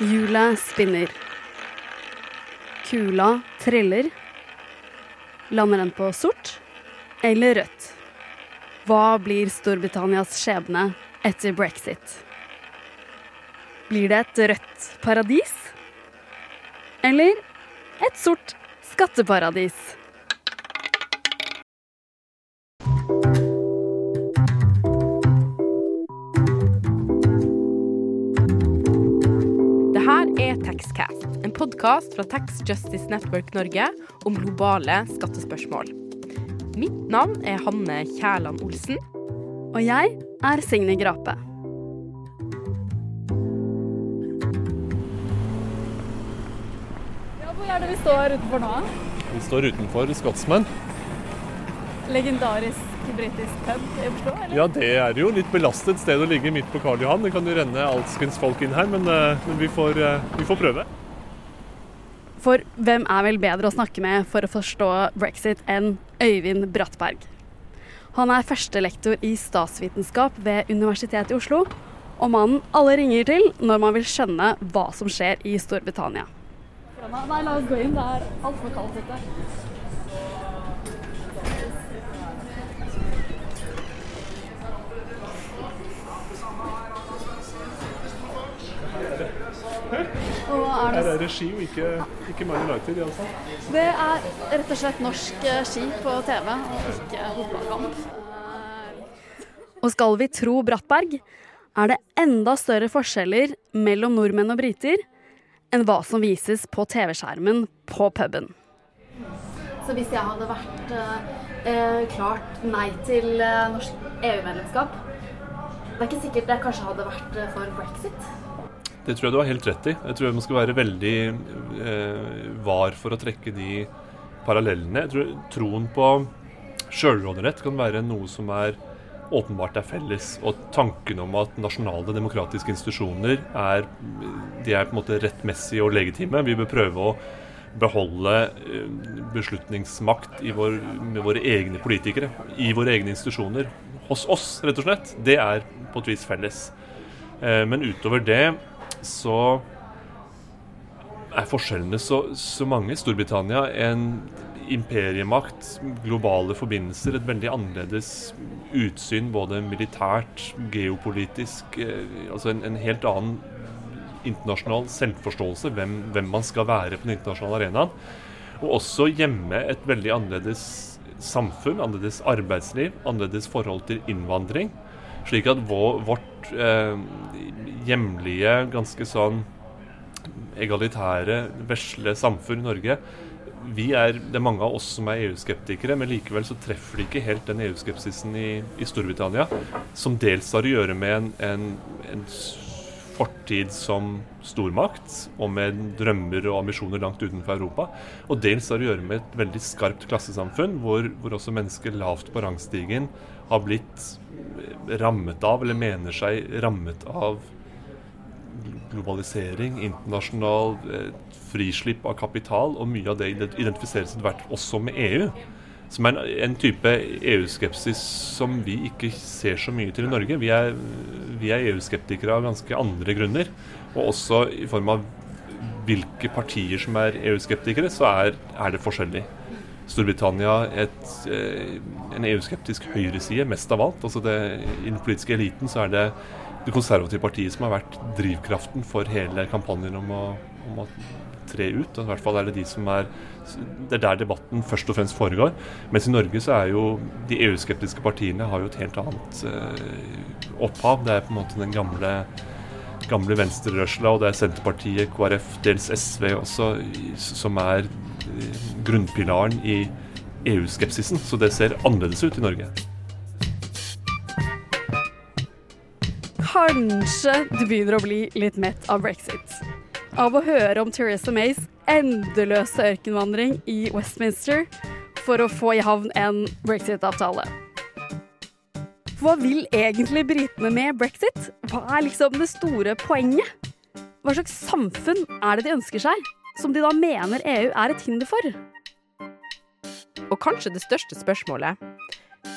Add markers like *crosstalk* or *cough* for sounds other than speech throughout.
Hjulet spinner. Kula triller. Lander den på sort eller rødt? Hva blir Storbritannias skjebne etter brexit? Blir det et rødt paradis? Eller et sort skatteparadis? Podkast fra Tax Justice Network Norge om globale skattespørsmål. Mitt navn er Hanne Kjæland Olsen. Og jeg er Signe Grape. Ja, hvor er det vi står utenfor nå? Vi står utenfor Scotsman. Legendarisk britisk pub i Oslo, eller? Ja, det er jo litt belastet sted å ligge midt på Karl Johan. Det kan jo renne alskens folk inn her, men, eh, men vi, får, eh, vi får prøve. For hvem er vel bedre å snakke med for å forstå brexit enn Øyvind Brattberg? Han er førstelektor i statsvitenskap ved Universitetet i Oslo, og mannen alle ringer til når man vil skjønne hva som skjer i Storbritannia. Nei, la oss gå inn. Det er altfor kaldt ute. Er Her det? er det ski og ikke, ikke Mine United, iallfall. Det er rett og slett norsk eh, ski på TV, og ikke fotballkamp. Og skal vi tro Brattberg, er det enda større forskjeller mellom nordmenn og briter enn hva som vises på TV-skjermen på puben. Så hvis jeg hadde vært eh, klart nei til eh, norsk EU-medlemskap Det er ikke sikkert jeg kanskje hadde vært eh, for brexit. Det tror jeg du har helt rett i. Jeg tror man skal være veldig eh, var for å trekke de parallellene. Jeg tror troen på sjølråderett kan være noe som er åpenbart er felles. Og tanken om at nasjonale demokratiske institusjoner er, de er på en måte rettmessige og legitime. Vi bør prøve å beholde eh, beslutningsmakt vår, med våre egne politikere. I våre egne institusjoner. Hos oss, rett og slett. Det er på et vis felles. Eh, men utover det så er forskjellene så, så mange. Storbritannia en imperiemakt, globale forbindelser, et veldig annerledes utsyn både militært, geopolitisk. Eh, altså en, en helt annen internasjonal selvforståelse, hvem, hvem man skal være på den internasjonale arenaen. Og også hjemme et veldig annerledes samfunn, annerledes arbeidsliv, annerledes forhold til innvandring. Slik at vår, vårt eh, hjemlige, ganske sånn egalitære, vesle samfunn i Norge vi er, Det er mange av oss som er EU-skeptikere, men likevel så treffer de ikke helt den EU-skepsisen i, i, Storbritannia, som dels har å gjøre med en, en, en fortid som stormakt, og med drømmer og ambisjoner langt utenfor Europa. Og dels har å gjøre med et veldig skarpt klassesamfunn, hvor, hvor også mennesker lavt på rangstigen har blitt rammet av, eller mener seg rammet av globalisering, internasjonal eh, frislipp av kapital, og mye av det identifiseres etter hvert også med EU. Som er en, type EU-skepsis som vi ikke ser så mye til i Norge. Vi er, er EU-skeptikere av ganske andre grunner, og også i form av hvilke partier som er EU-skeptikere, så er, er, det forskjellig. Storbritannia et, eh, en EU-skeptisk høyreside, mest av alt. Altså det, I den politiske eliten så er det det konservative partiet som har vært drivkraften for hele kampanjen om å, om å tre ut. I hvert fall er det de som er Det er der debatten først og fremst foregår. Mens i Norge så er jo de EU-skeptiske partiene har jo et helt annet eh, opphav. Det er på en måte den gamle gamle venstrerørsla, og det er Senterpartiet, KrF, dels SV også, som er grunnpilaren i EU-skepsisen. Så det ser annerledes ut i Norge. Kanskje du begynner å bli litt mett av brexit. Av å høre om Theresa Mays endeløse ørkenvandring i Westminster for å få i havn en brexit-avtale. Hva vil egentlig britene med brexit? Hva er liksom det store poenget? Hva slags samfunn er det de ønsker seg, som de da mener EU er et hinder for? Og kanskje det største spørsmålet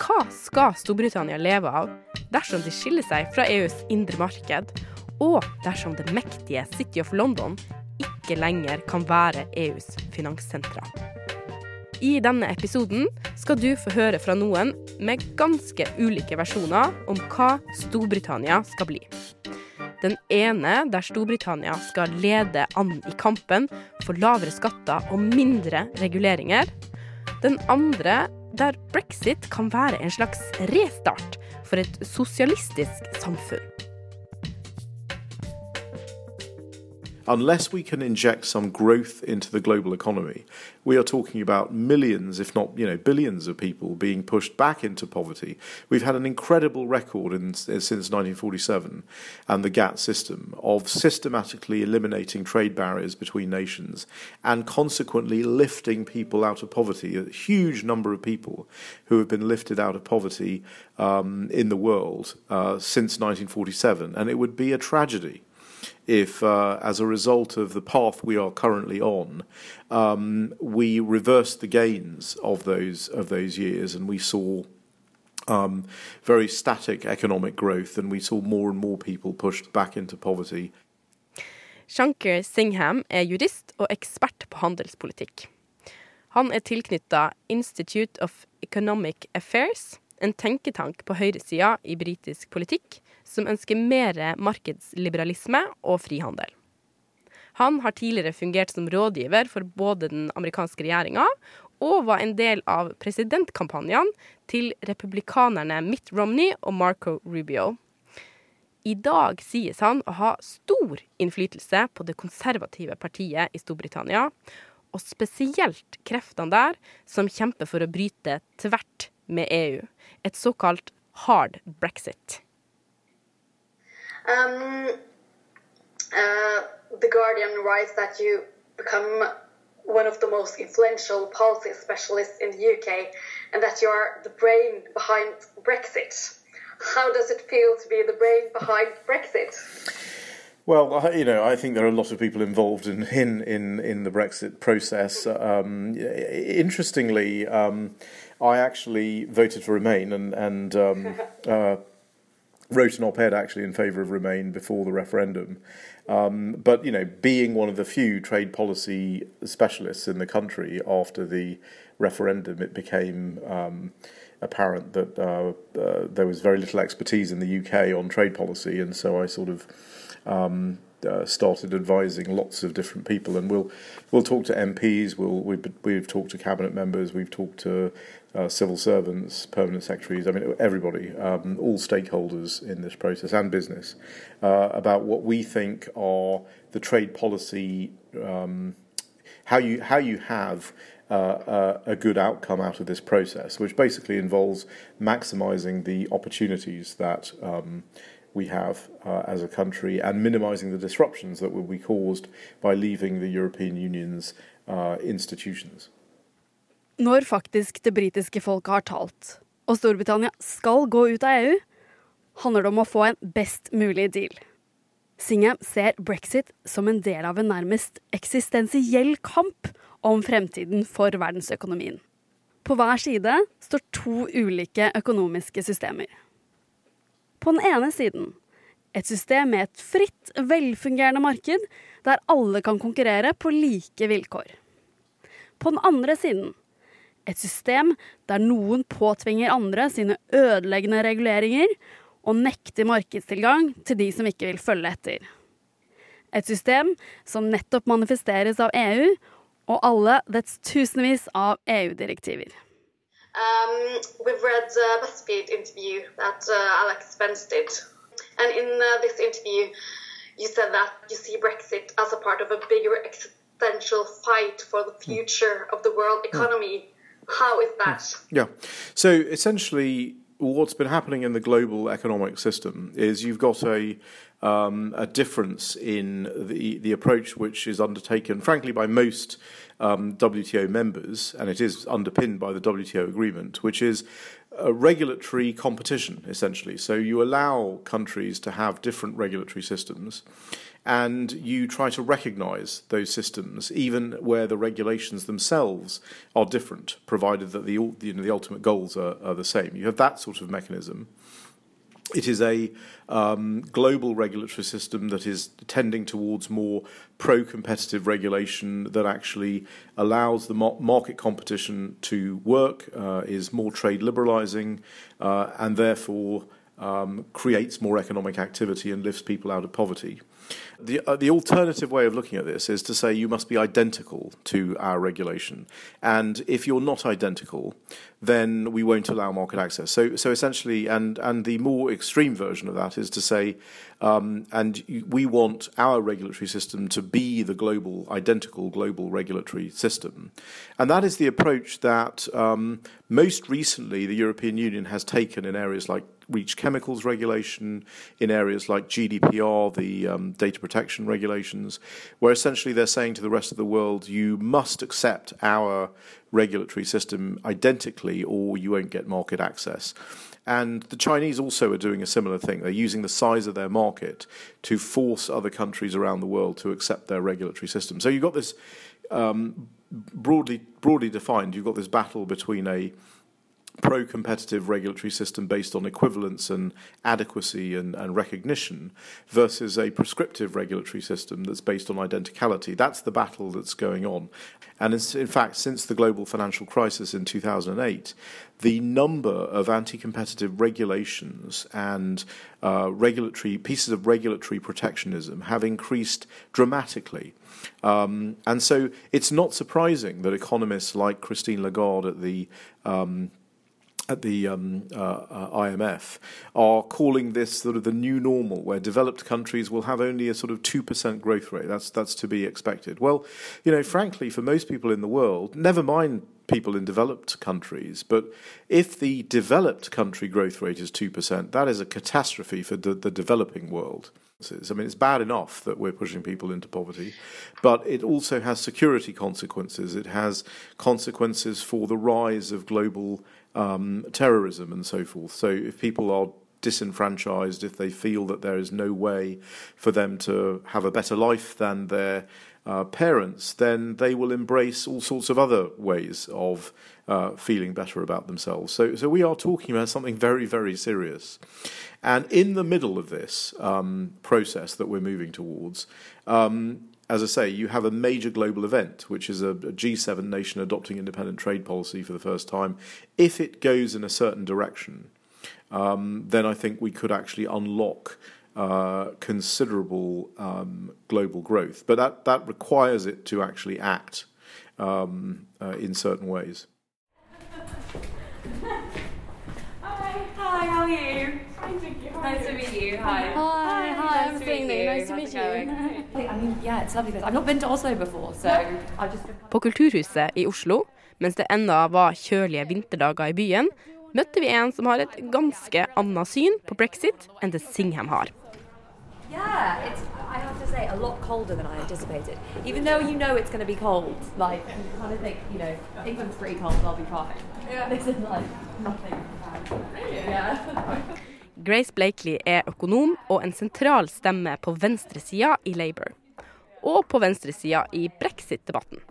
hva skal Storbritannia leve av dersom de skiller seg fra EUs indre marked og dersom det mektige City of London ikke lenger kan være EUs finanssentra. I denne episoden skal du få høre fra noen med ganske ulike versjoner om hva Storbritannia skal bli. Den ene der Storbritannia skal lede an i kampen for lavere skatter og mindre reguleringer. Den andre der brexit kan være en slags restart for et sosialistisk samfunn. Unless we can inject some growth into the global economy, we are talking about millions, if not you know billions, of people being pushed back into poverty. We've had an incredible record in, since 1947 and the GATT system of systematically eliminating trade barriers between nations and consequently lifting people out of poverty. A huge number of people who have been lifted out of poverty um, in the world uh, since 1947, and it would be a tragedy if, uh, as a result of the path we are currently on, um, we reversed the gains of those of those years, and we saw um, very static economic growth, and we saw more and more people pushed back into poverty. Shankar Singham er jurist og ekspert på handelspolitikk. Han er tilknytta Institute of Economic Affairs, en tenketank på høyresida i britisk politikk, som ønsker mer markedsliberalisme og frihandel. Han har tidligere fungert som rådgiver for både den amerikanske regjeringa og var en del av presidentkampanjene til republikanerne Mitt Romney og Marco Rubio. I dag sies han å ha stor innflytelse på det konservative partiet i Storbritannia, og spesielt kreftene der som kjemper for å bryte tvert med EU, et såkalt hard brexit. Um, uh, the Guardian writes that you become one of the most influential policy specialists in the UK and that you are the brain behind Brexit. How does it feel to be the brain behind Brexit? Well, you know, I think there are a lot of people involved in in in, in the Brexit process. Um, interestingly, um, I actually voted for Remain, and and um, *laughs* uh, wrote an op-ed actually in favour of Remain before the referendum. Um, but you know, being one of the few trade policy specialists in the country after the referendum, it became um, apparent that uh, uh, there was very little expertise in the UK on trade policy, and so I sort of um, uh, started advising lots of different people, and we'll we'll talk to MPs, we'll we've, we've talked to cabinet members, we've talked to uh, civil servants, permanent secretaries, I mean, everybody, um, all stakeholders in this process and business, uh, about what we think are the trade policy, um, how you how you have uh, uh a good outcome out of this process, which basically involves maximising the opportunities that um, we have uh, as a country and minimizing the disruptions that will be caused by leaving the European Union's uh, institutions. Når faktisk det britiske folket har talt, og Storbritannia skal gå ut av EU, handler det om å få en best mulig deal. Singham ser brexit som en del av en nærmest eksistensiell kamp om fremtiden for verdensøkonomien. På hver side står to ulike økonomiske systemer. På den ene siden et system med et fritt, velfungerende marked der alle kan konkurrere på like vilkår. På den andre siden et system der noen påtvinger andre sine ødeleggende reguleringer og nekter markedstilgang til de som ikke vil følge etter. Et system som nettopp manifesteres av EU og alle dets tusenvis av EU-direktiver. Um, we've read uh, BuzzFeed interview that uh, Alex Spence did. And in uh, this interview, you said that you see Brexit as a part of a bigger existential fight for the future of the world economy. How is that? Yeah. So essentially, what's been happening in the global economic system is you've got a um, a difference in the the approach which is undertaken, frankly, by most um, WTO members, and it is underpinned by the WTO agreement, which is a regulatory competition essentially. So you allow countries to have different regulatory systems and you try to recognize those systems, even where the regulations themselves are different, provided that the, you know, the ultimate goals are, are the same. You have that sort of mechanism. It is a um, global regulatory system that is tending towards more pro competitive regulation that actually allows the market competition to work, uh, is more trade liberalizing, uh, and therefore um, creates more economic activity and lifts people out of poverty. The, uh, the alternative way of looking at this is to say you must be identical to our regulation. And if you're not identical, then we won't allow market access. So, so essentially, and, and the more extreme version of that is to say, um, and we want our regulatory system to be the global, identical global regulatory system. And that is the approach that um, most recently the European Union has taken in areas like REACH chemicals regulation, in areas like GDPR, the um, data protection regulations, where essentially they're saying to the rest of the world, you must accept our regulatory system identically or you won't get market access. And the Chinese also are doing a similar thing. They're using the size of their market to force other countries around the world to accept their regulatory system. So you've got this um, broadly broadly defined. You've got this battle between a pro competitive regulatory system based on equivalence and adequacy and, and, recognition versus a prescriptive regulatory system that's based on identicality. That's the battle that's going on. And in fact, since the global financial crisis in 2008, the number of anti competitive regulations and uh, regulatory pieces of regulatory protectionism have increased dramatically. Um, and so it's not surprising that economists like Christine Lagarde at the um, at the um, uh, uh, IMF are calling this sort of the new normal, where developed countries will have only a sort of two percent growth rate. That's that's to be expected. Well, you know, frankly, for most people in the world, never mind people in developed countries, but if the developed country growth rate is two percent, that is a catastrophe for the, the developing world. I mean, it's bad enough that we're pushing people into poverty, but it also has security consequences. It has consequences for the rise of global um, terrorism and so forth. So if people are disenfranchised, if they feel that there is no way for them to have a better life than their uh, parents, then they will embrace all sorts of other ways of uh, feeling better about themselves. So, so we are talking about something very, very serious. And in the middle of this um, process that we're moving towards, um, as I say, you have a major global event, which is a a G7 nation adopting independent trade policy for the first time. If it goes in a certain direction, um, then I think we could actually unlock uh, considerable um, global growth. But that, that requires it to actually act um, uh, in certain ways. *laughs* Hi, hi, how are you? Nice to meet you. Hi. Hi, hi, I'm nice meet you. Nice to meet you. *laughs* I mean, yeah, it's lovely. I've not been to Oslo before, so I just. På Kulturhuset i Oslo, mens det enda var kjølige vinterdager i byen, møtte vi en som har et ganske annet syn på brexit enn det Singham har. Yeah, it's. I have to say, a lot colder than I anticipated. Even though you know it's going to be cold, like you kind of think, you know, England's pretty cold, I'll be fine. Yeah. This is like nothing. Yeah. *laughs* Grace Blakely er økonom og en sentral stemme på venstresida i Labour. Og på venstresida i brexit-debatten.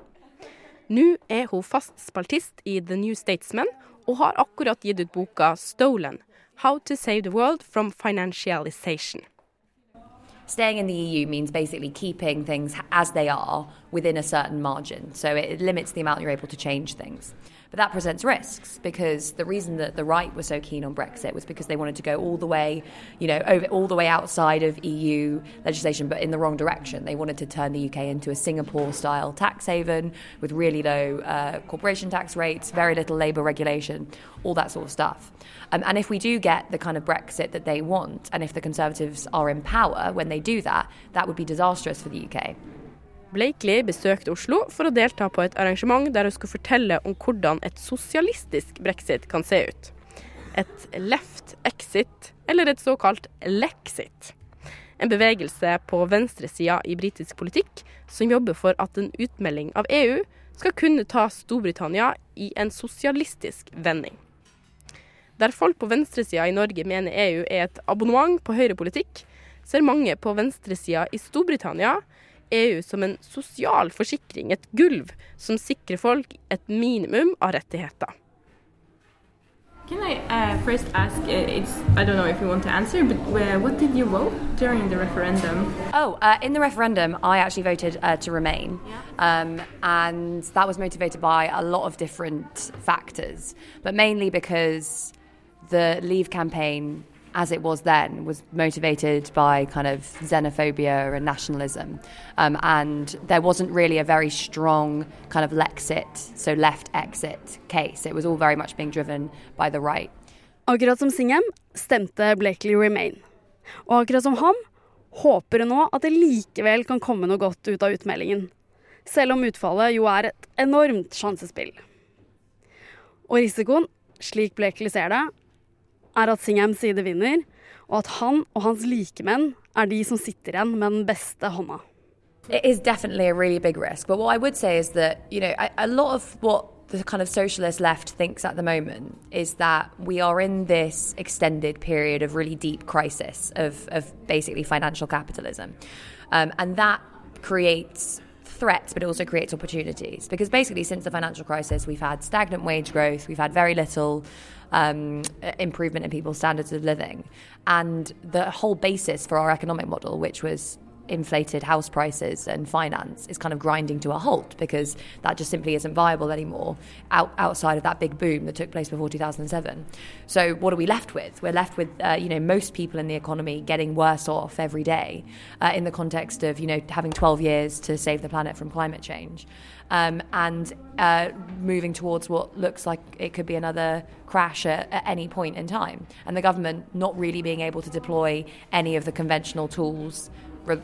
Nå er hun fast spaltist i The New Statesman og har akkurat gitt ut boka 'Stolen How to Save the World from Financialization'. Staying in the EU means basically keeping things as they are within a certain margin. So it limits the amount you're able to change things. But that presents risks because the reason that the right was so keen on Brexit was because they wanted to go all the way, you know, over, all the way outside of EU legislation, but in the wrong direction. They wanted to turn the UK into a Singapore-style tax haven with really low uh, corporation tax rates, very little labour regulation, all that sort of stuff. Um, and if we do get the kind of Brexit that they want, and if the Conservatives are in power when they do that, that would be disastrous for the UK. Blakely besøkte Oslo for å delta på et arrangement der hun skulle fortelle om hvordan et sosialistisk brexit kan se ut. Et left exit, eller et såkalt lexit. En bevegelse på venstresida i britisk politikk som jobber for at en utmelding av EU skal kunne ta Storbritannia i en sosialistisk vending. Der folk på venstresida i Norge mener EU er et abonnement på høyrepolitikk, ser mange på venstresida i Storbritannia EU som en sosial forsikring, et gulv som sikrer folk et minimum av rettigheter. Can I uh, first ask? Uh, it's I don't know if you want to answer, but uh, what did you vote during the referendum? Oh, uh, in the referendum, I actually voted uh, to remain, um, and that was motivated by a lot of different factors, but mainly because the Leave campaign as it was then, was motivated by kind of xenophobia and nationalism. Um, and there wasn't really a very strong kind of Lexit, so left exit case. It was all very much being driven by the right. Akkurat som Singham stemte Blakely Remain. Og akkurat som ham håper hun nå at det likevel kan komme noe godt ut av utmeldingen. Selv om utfallet jo er et enormt sjansespill. Og risikoen, slik Blakely ser det, er at side vinner, og at han og hans likemenn er de som sitter igjen med den beste hånda. It is definitely a really big risk. But what I would say is that, you know, a, a lot of what the kind of socialist left thinks at the moment is that we are in this extended period of really deep crisis of, of basically financial capitalism. Um, and that creates threats, but it also creates opportunities. Because basically, since the financial crisis, we've had stagnant wage growth, we've had very little um, improvement in people's standards of living. And the whole basis for our economic model, which was inflated house prices and finance is kind of grinding to a halt because that just simply isn't viable anymore out, outside of that big boom that took place before 2007. So what are we left with? We're left with uh, you know most people in the economy getting worse off every day uh, in the context of you know having 12 years to save the planet from climate change um, and uh, moving towards what looks like it could be another crash at, at, any point in time. And the government not really being able to deploy any of the conventional tools,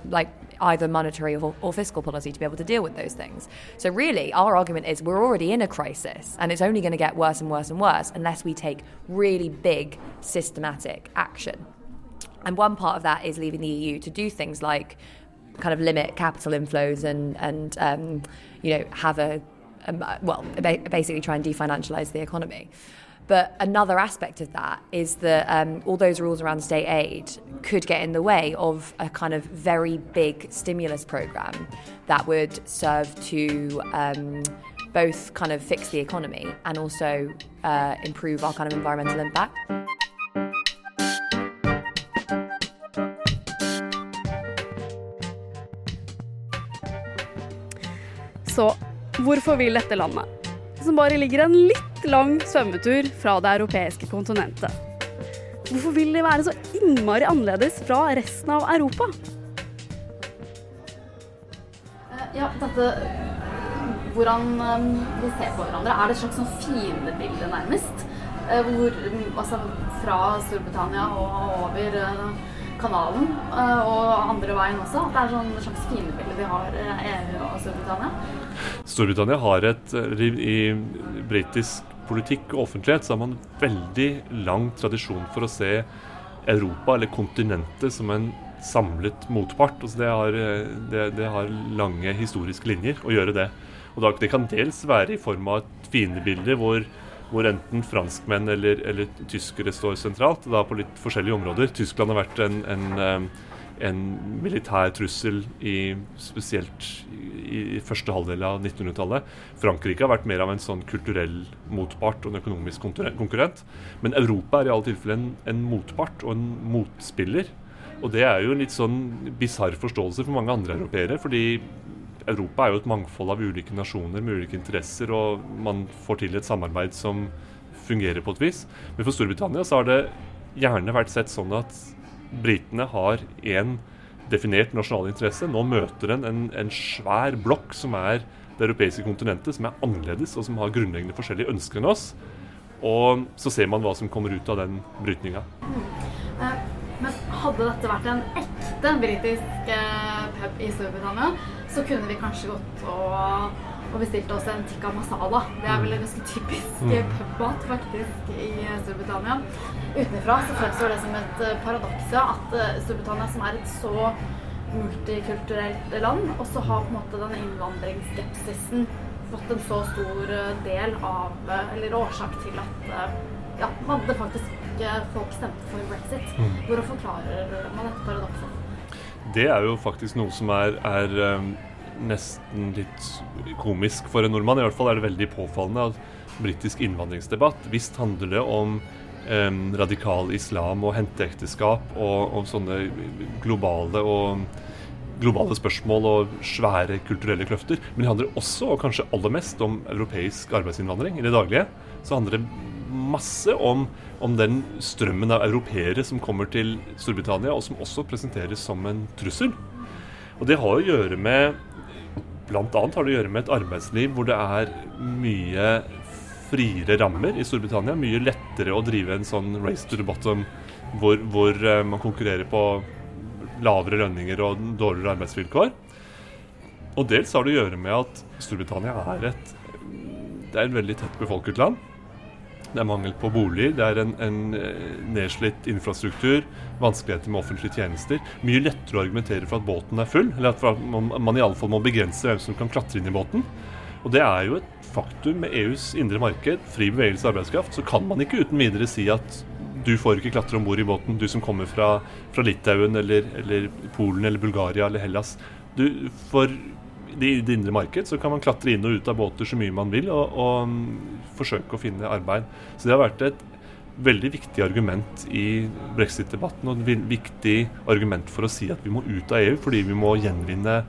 like either monetary or, or, fiscal policy, to be able to deal with those things. So, really, our argument is we're already in a crisis, and it's only going to get worse and worse and worse unless we take really big, systematic action. And one part of that is leaving the EU to do things like kind of limit capital inflows and and um, you know have a, a well basically try and definancialize the economy. But another aspect of that is that um, all those rules around state aid could get in the way of a kind of very big stimulus program that would serve to um, both kind of fix the economy and also uh, improve our kind of environmental impact. Så hvorfor vil dette landet, som bare ligger en litt lang svømmetur fra det europeiske kontinentet, hvorfor vil de være så innmari annerledes fra resten av Europa? Eh, ja, dette Hvordan eh, vi ser på hverandre. Er det et slags sånn fiendebilde, nærmest? Eh, hvor, altså, fra Storbritannia og over kanalen, og andre veien også. At det er sånn slags fiendebilde vi har EU og Storbritannia. Storbritannia har et I britisk politikk og offentlighet så har man veldig lang tradisjon for å se Europa, eller kontinentet, som en samlet motpart. Altså det, har, det, det, har, lange historiske linjer å gjøre det. Og Det kan dels være i form av et fiendebilde hvor, hvor enten franskmenn eller, eller, tyskere står sentralt, da på litt forskjellige områder. Tyskland har vært en, en en militær trussel i, spesielt i, i første halvdel av 1900-tallet. Frankrike har vært mer av en sånn kulturell motpart og en økonomisk konkurrent. Men Europa er i alle tilfeller en, en motpart og en motspiller. Og det er jo en litt sånn bisarr forståelse for mange andre europeere. fordi Europa er jo et mangfold av ulike nasjoner med ulike interesser, og man får til et samarbeid som fungerer på et vis. Men for Storbritannia så har det gjerne vært sett sånn at britene har én definert nasjonal interesse. Nå møter den en, en svær blokk som er det europeiske kontinentet, som er annerledes og som har grunnleggende forskjellige ønsker enn oss. Og så ser man hva som kommer ut av den brytninga. Mm. Hadde dette vært en ekte britisk uh, pub i Storbritannia, så kunne vi kanskje gått og og bestilte oss en tikka masala. Det er vel en ganske typisk mm. pubmat faktisk i Storbritannia. Utenfra så fremstår det som et eh, paradoks at eh, Storbritannia, som er et så multikulturelt land, også har på en måte denne innvandringsskepsisen fått en så stor eh, del av, eller årsak til at ja, man det faktisk folk stemte for brexit. Mm. Hvordan forklarer man dette paradokset? Det er jo faktisk noe som er, er nesten litt komisk for en nordmann. I hvert fall er det veldig påfallende at britisk innvandringsdebatt visst handler det om um, radikal islam og henteekteskap og, og sånne globale og globale spørsmål og svære kulturelle kløfter. Men det handler også, og kanskje aller mest, om europeisk arbeidsinnvandring i det daglige. Så handler det masse om, om den strømmen av europeere som kommer til Storbritannia, og som også presenteres som en trussel. Og det har å gjøre med Blant annet har det å gjøre med et arbeidsliv hvor det er mye friere rammer i Storbritannia. Mye lettere å drive en sånn race to the bottom hvor, hvor eh, man konkurrerer på lavere lønninger og dårligere arbeidsvilkår. Og dels har det å gjøre med at Storbritannia er et, det er et veldig tett befolket land. Det er mangel på boliger, det er en, en eh, nedslitt infrastruktur, vanskeligheter med offentlige tjenester. Mye lettere å argumentere for at båten er full, eller at man, man iallfall må begrense hvem som kan klatre inn i båten. Og det er jo et faktum med EUs indre marked, fri bevegelse av arbeidskraft, så kan man ikke uten videre si at du får ikke klatre om bord i båten, du som kommer fra, fra Litauen eller, eller, Polen eller Bulgaria eller Hellas. Du, for i det indre marked så kan man klatre inn og ut av båter så mye man vil og, og um, forsøke å finne arbeid. Så det har vært et veldig viktig argument i brexit-debatten og et viktig argument for å si at vi må ut av EU fordi vi må gjenvinne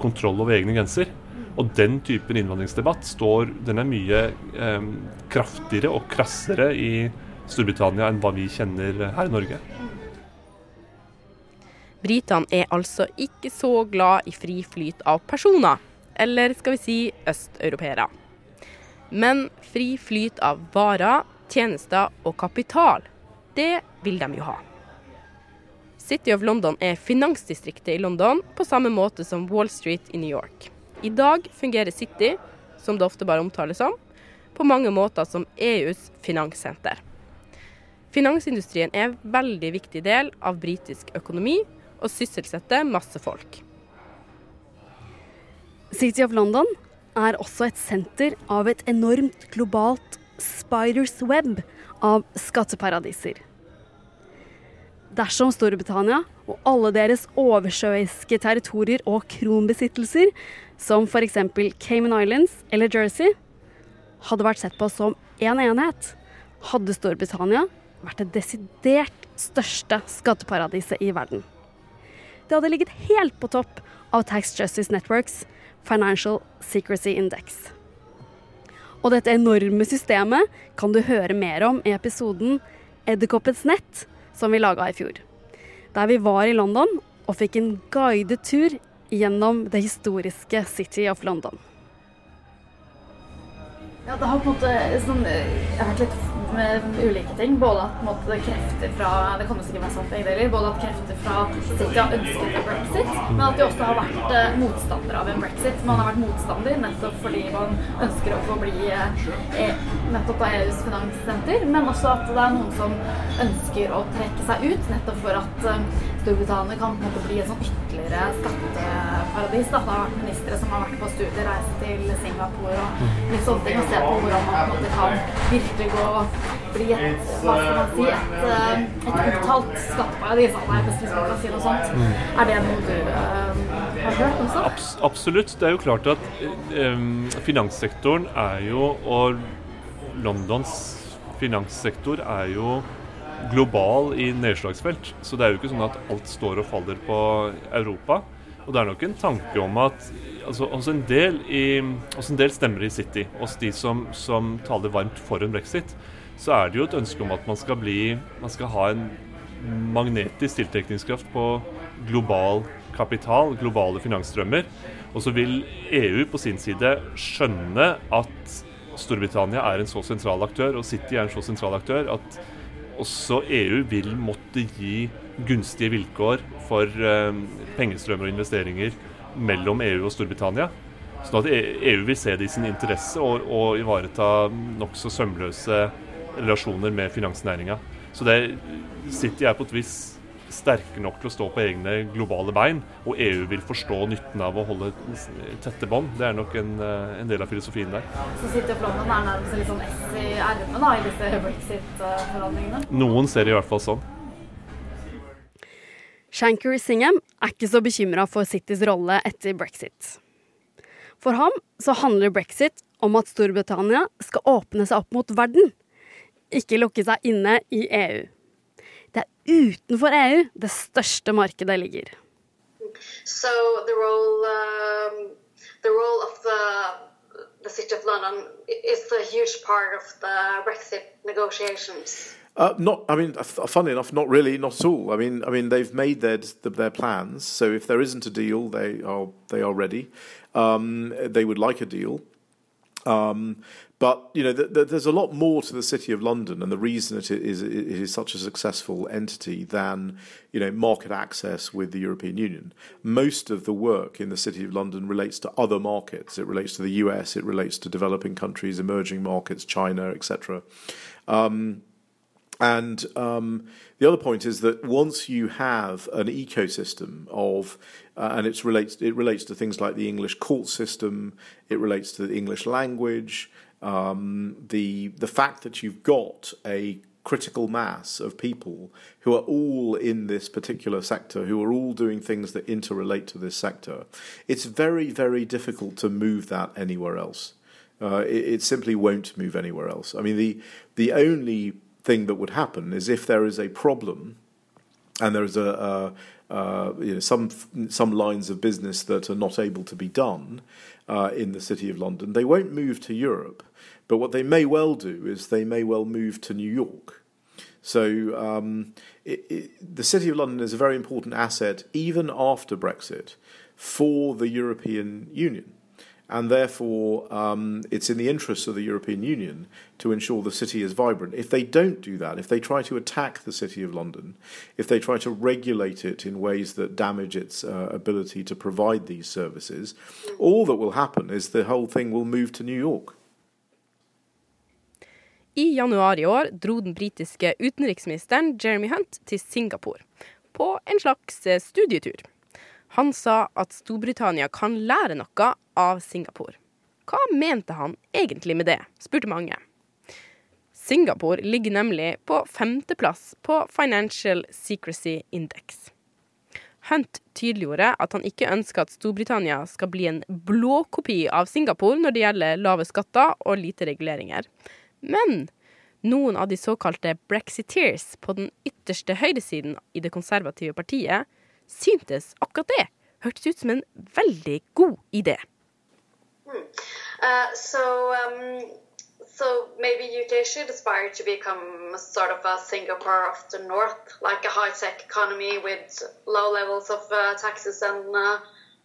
kontroll over egne grenser. Og den typen innvandringsdebatt står, den er mye eh, kraftigere og krassere i Storbritannia enn hva vi kjenner her i Norge. Britene er altså ikke så glad i fri flyt av personer, eller skal vi si østeuropeere. Men fri flyt av varer, tjenester og kapital, det vil de jo ha. City of London er finansdistriktet i London på samme måte som Wall Street i New York. I dag fungerer City, som det ofte bare omtales som, på mange måter som EUs finanssenter. Finansindustrien er en veldig viktig del av britisk økonomi, og sysselsette masse folk. City of London er også et senter av et enormt globalt spiders web av skatteparadiser. Dersom Storbritannia og alle deres oversjøiske territorier og kronbesittelser, som f.eks. Cayman Islands eller Jersey, hadde vært sett på som én en enhet, hadde Storbritannia vært det desidert største skatteparadiset i verden. Det hadde ligget helt på topp av Tax Justice Networks Financial Secrecy Index. Og dette enorme systemet kan du høre mer om i episoden Edderkoppets nett, som vi laga i fjor. Der vi var i London og fikk en guidet tur gjennom det historiske City of London. Ja, det har på en måte sånn, Jeg har vært litt med ulike ting. Både at måte, krefter fra Det kommer sikkert være sant begge. Både at krefter fra City har ønsket en brexit, men at de også har vært eh, motstandere av en brexit. Man har vært motstander nettopp fordi man ønsker å få bli eh, nettopp av EUs finanssenter, men også at det er noen som ønsker å trekke seg ut, nettopp for at eh, Storbritannia kan på en måte bli et sånn ytterligere skatteparadis. Da. Det har vært ministre som har vært på studiereise til Singapore og litt sånne ting, og se på hvordan man på en måte kan virkelig gå bli et, hva skal man si, et, eh, et uttalt skatteparadis, hvis vi skal si noe sånt. Mm. Er det noe du uh, har hørt også? Abs absolutt. Det er jo klart at um, finanssektoren er jo, og Londons finanssektor er jo global i nedslagsfelt. Så det er jo ikke sånn at alt står og faller på Europa. Og det er nok en tanke om at altså, hos, en del i, hos en del stemmer i City, hos de som, som taler varmt for en brexit, så er det jo et ønske om at man skal bli Man skal ha en magnetisk tiltrekningskraft på global kapital, globale finansstrømmer. Og så vil EU på sin side skjønne at Storbritannia er en så sentral aktør, og City er en så sentral aktør, at også EU vil måtte gi gunstige vilkår for eh, pengestrømmer og investeringer mellom EU og Storbritannia. Sånn at EU vil se det i sin interesse og, og ivareta nokså sømløse relasjoner med finansnæringa. Så det City er på et vis sterke nok til å stå på egne globale bein, og EU vil forstå nytten av å holde tette bånd. Det er nok en, eh, en, del av filosofien der. Så sitter London er nærmest litt sånn S i ermet i disse brexit-forhandlingene? Noen ser det i hvert fall sånn. Shanker Singham er ikke så bekymra for Citys rolle etter brexit. For ham så handler brexit om at Storbritannia skal åpne seg opp mot verden ikke lukke seg inne i EU. Det er utenfor EU det største markedet ligger. So the role, um, the role of the the City of London is a huge part of the Brexit negotiations. Uh, not, I mean, funnily enough, not really, not at all. I mean, I mean, they've made their their plans. So if there isn't a deal, they are they are ready. Um, they would like a deal. Um, but you know, the, the, there's a lot more to the City of London, and the reason it is it is such a successful entity than you know market access with the European Union. Most of the work in the City of London relates to other markets. It relates to the US. It relates to developing countries, emerging markets, China, etc. and um, the other point is that once you have an ecosystem of, uh, and it relates, it relates to things like the English court system, it relates to the English language, um, the the fact that you've got a critical mass of people who are all in this particular sector, who are all doing things that interrelate to this sector, it's very, very difficult to move that anywhere else. Uh, it, it, simply won't move anywhere else. I mean, the the only thing that would happen is if there is a problem and there's a, a, a you know, some some lines of business that are not able to be done uh, in the city of London, they won't move to Europe. But what they may well do is they may well move to New York. So um, it, it, the city of London is a very important asset even after Brexit for the European Union and therefore um, it's in the interests of the European Union to ensure the city is vibrant. If they don't do that, if they try to attack the City of London, if they try to regulate it in ways that damage its uh, ability to provide these services, all that will happen is the whole thing will move to New York. I januar i år dro den britiske utenriksministeren Jeremy Hunt til Singapore på en slags eh, studietur. Han sa at Storbritannia kan lære noe av Singapore. Hva mente han egentlig med det, spurte mange. Singapore ligger nemlig på femteplass på Financial Secrecy Index. Hunt tydeliggjorde at han ikke ønsker at Storbritannia skal bli en blåkopi av Singapore når det gjelder lave skatter og lite reguleringer. Men noen av de såkalte brexiteers på den ytterste høyresiden i det konservative partiet syntes akkurat det hørtes ut som en veldig god idé. Hmm. Uh, so, um, so maybe UK should aspire to become sort of a Singapore of the North, like a high-tech economy with low levels of uh, taxes and uh,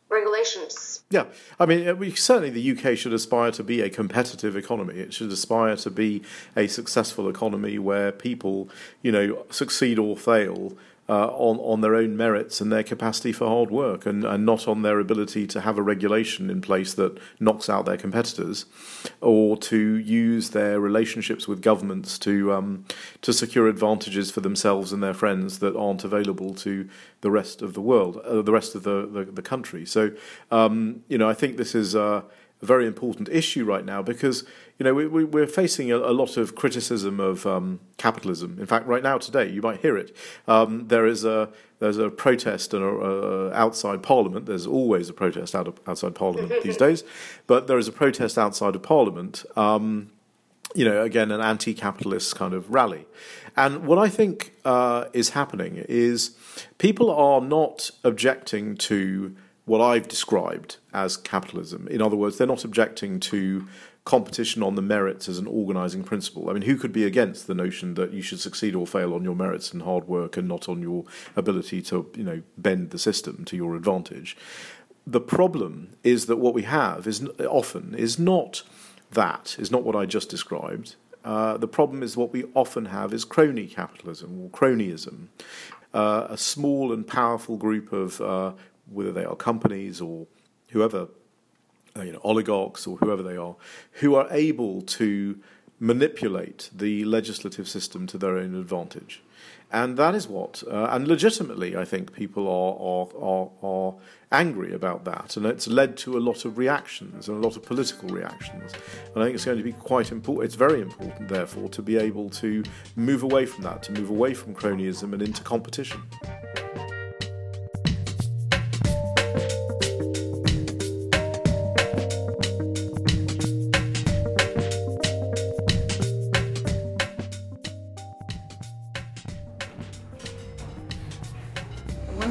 regulations. Yeah, I mean, uh, we, certainly the UK should aspire to be a competitive economy. It should aspire to be a successful economy where people, you know, succeed or fail uh, on on their own merits and their capacity for hard work, and, and not on their ability to have a regulation in place that knocks out their competitors, or to use their relationships with governments to um, to secure advantages for themselves and their friends that aren't available to the rest of the world, uh, the rest of the the, the country. So, um, you know, I think this is. Uh, very important issue right now because you know we, we, are facing a, a, lot of criticism of um, capitalism. In fact, right now today you might hear it. Um, there is a there's a protest and a, outside Parliament. There's always a protest out of, outside Parliament these *laughs* days, but there is a protest outside of Parliament. Um, you know, again, an anti-capitalist kind of rally. And what I think uh, is happening is people are not objecting to what I've described as capitalism. In other words, they're not objecting to competition on the merits as an organizing principle. I mean, who could be against the notion that you should succeed or fail on your merits and hard work and not on your ability to, you know, bend the system to your advantage? The problem is that what we have is often is not that, is not what I just described. Uh, the problem is what we often have is crony capitalism or cronyism. Uh, a small and powerful group of uh, whether they are companies or whoever, uh, you know, oligarchs or whoever they are, who are able to manipulate the legislative system to their own advantage. And that is what, uh, and legitimately, I think people are, are, are, are, angry about that. And it's led to a lot of reactions and a lot of political reactions. And I think it's going to be quite important, it's very important, therefore, to be able to move away from that, to move away from cronyism and into competition.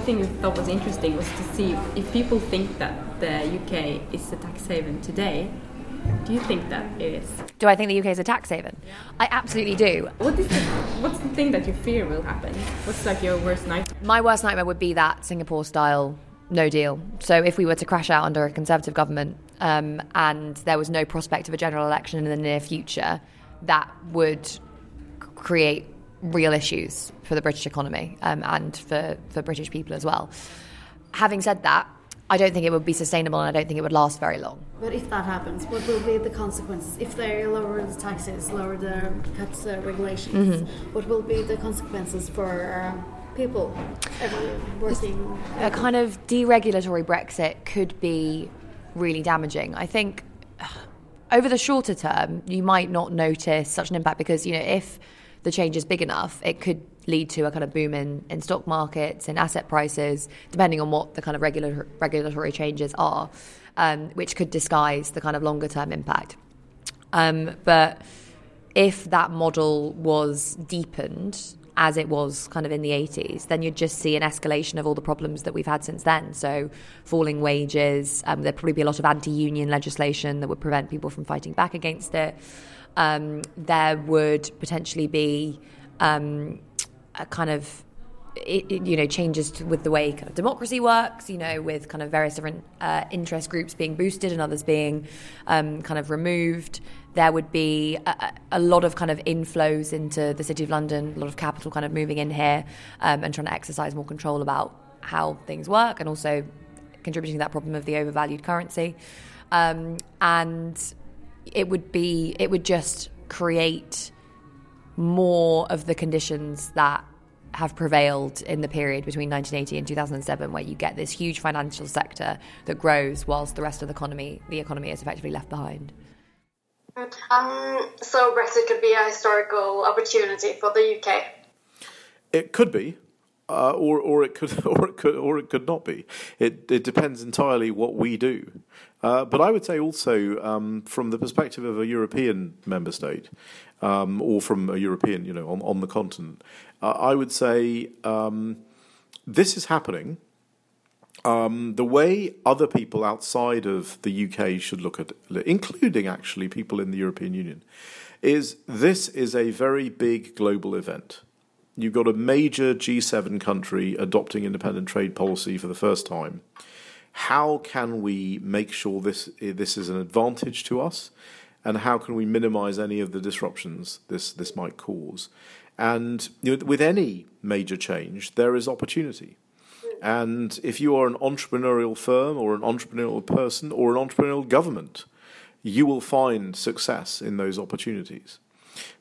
Thing we thought was interesting was to see if people think that the UK is a tax haven today. Do you think that it is? Do I think the UK is a tax haven? I absolutely do. What is the, what's the thing that you fear will happen? What's like your worst nightmare? My worst nightmare would be that Singapore style no deal. So if we were to crash out under a Conservative government um, and there was no prospect of a general election in the near future, that would create real issues for the British economy um, and for, for British people as well. Having said that, I don't think it would be sustainable and I don't think it would last very long. But if that happens, what will be the consequences? If they lower the taxes, lower the cuts the regulations, what will be the consequences for uh, people working? a kind of deregulatory Brexit could be really damaging. I think *sighs* over the shorter term, you might not notice such an impact because, you know, if the change is big enough, it could lead to a kind of boom in, in stock markets, and asset prices, depending on what the kind of regular, regulatory changes are, um, which could disguise the kind of longer term impact. Um, but if that model was deepened as it was kind of in the 80s, then you'd just see an escalation of all the problems that we've had since then. So, falling wages, um, there'd probably be a lot of anti union legislation that would prevent people from fighting back against it. Um, there would potentially be um, a kind of you know changes with the way kind of democracy works you know with kind of various different uh, interest groups being boosted and others being um, kind of removed. There would be a, a, lot of kind of inflows into the city of london a lot of capital kind of moving in here um, and trying to exercise more control about how things work and also contributing to that problem of the overvalued currency. Um, and it would be it would just create more of the conditions that have prevailed in the period between 1980 and 2007 where you get this huge financial sector that grows whilst the rest of the economy the economy is effectively left behind Um, so Brexit could be a historical opportunity for the UK. It could be, uh, or or it could *laughs* or it could or it could not be. It it depends entirely what we do. Uh, but I would say also um, from the perspective of a European member state, um, or from a European, you know, on on the continent, uh, I would say um, this is happening. Um, the way other people outside of the UK should look at including actually people in the European Union, is this is a very big global event. You've got a major G7 country adopting independent trade policy for the first time. How can we make sure this this is an advantage to us, and how can we minimise any of the disruptions this this might cause? And you know, with any major change, there is opportunity. And if you are an entrepreneurial firm or an entrepreneurial person or an entrepreneurial government, you will find success in those opportunities.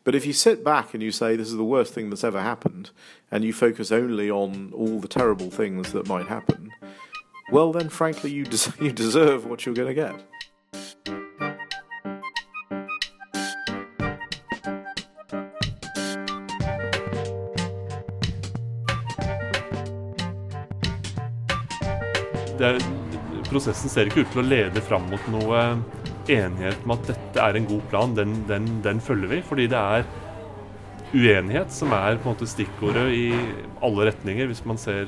But if you sit back and you say this is the worst thing that's ever happened, and you focus only on all the terrible things that might happen, well, then frankly, you, des- *laughs* you deserve what you're going to get. er, prosessen ser ikke ut til å lede fram mot noe enighet med at dette er en god plan. Den, den, den følger vi. Fordi det er uenighet som er på en måte stikkordet i alle retninger, hvis man ser,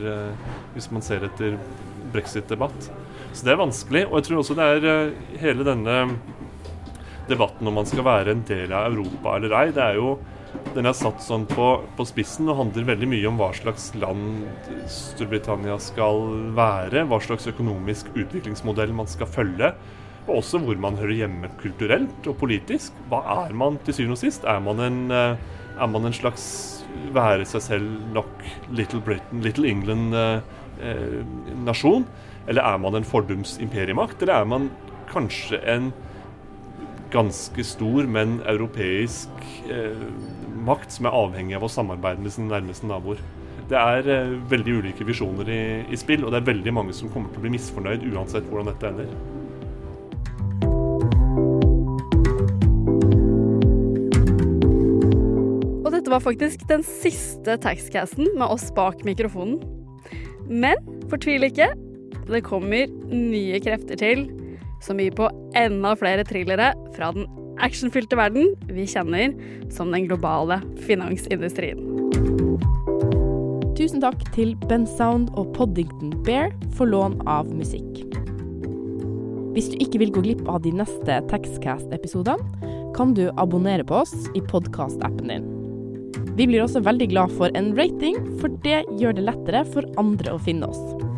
hvis man ser etter brexit-debatt. Så det er vanskelig. Og jeg tror også det er eh, hele denne debatten om man skal være en del av Europa eller ei. Det er jo den er satt sånn på, på, spissen og handler veldig mye om hva slags land Storbritannia skal være, hva slags økonomisk utviklingsmodell man skal følge, og også hvor man hører hjemme kulturelt og politisk. Hva er man til syvende og sist? Er man en, er man en slags være seg selv nok Little Britain, Little England-nasjon? eller er man en fordums imperiemakt? Eller er man kanskje en ganske stor, men europeisk eh, makt som er avhengig av å samarbeide med sine nærmeste naboer. Det er eh, veldig ulike visjoner i, i, spill, og det er veldig mange som kommer til å bli misfornøyd uansett hvordan dette ender. Og dette var faktisk den siste taxcasten med oss bak mikrofonen. Men fortvil ikke, det kommer nye krefter til som byr på enda flere thrillere fra den actionfylte verden vi kjenner som den globale finansindustrien. Tusen takk til Ben Sound og Poddington Bear for lån av musikk. Hvis du ikke vil gå glipp av de neste Taxcast-episodene, kan du abonnere på oss i podkast-appen din. Vi blir også veldig glad for en rating, for det gjør det lettere for andre å finne oss.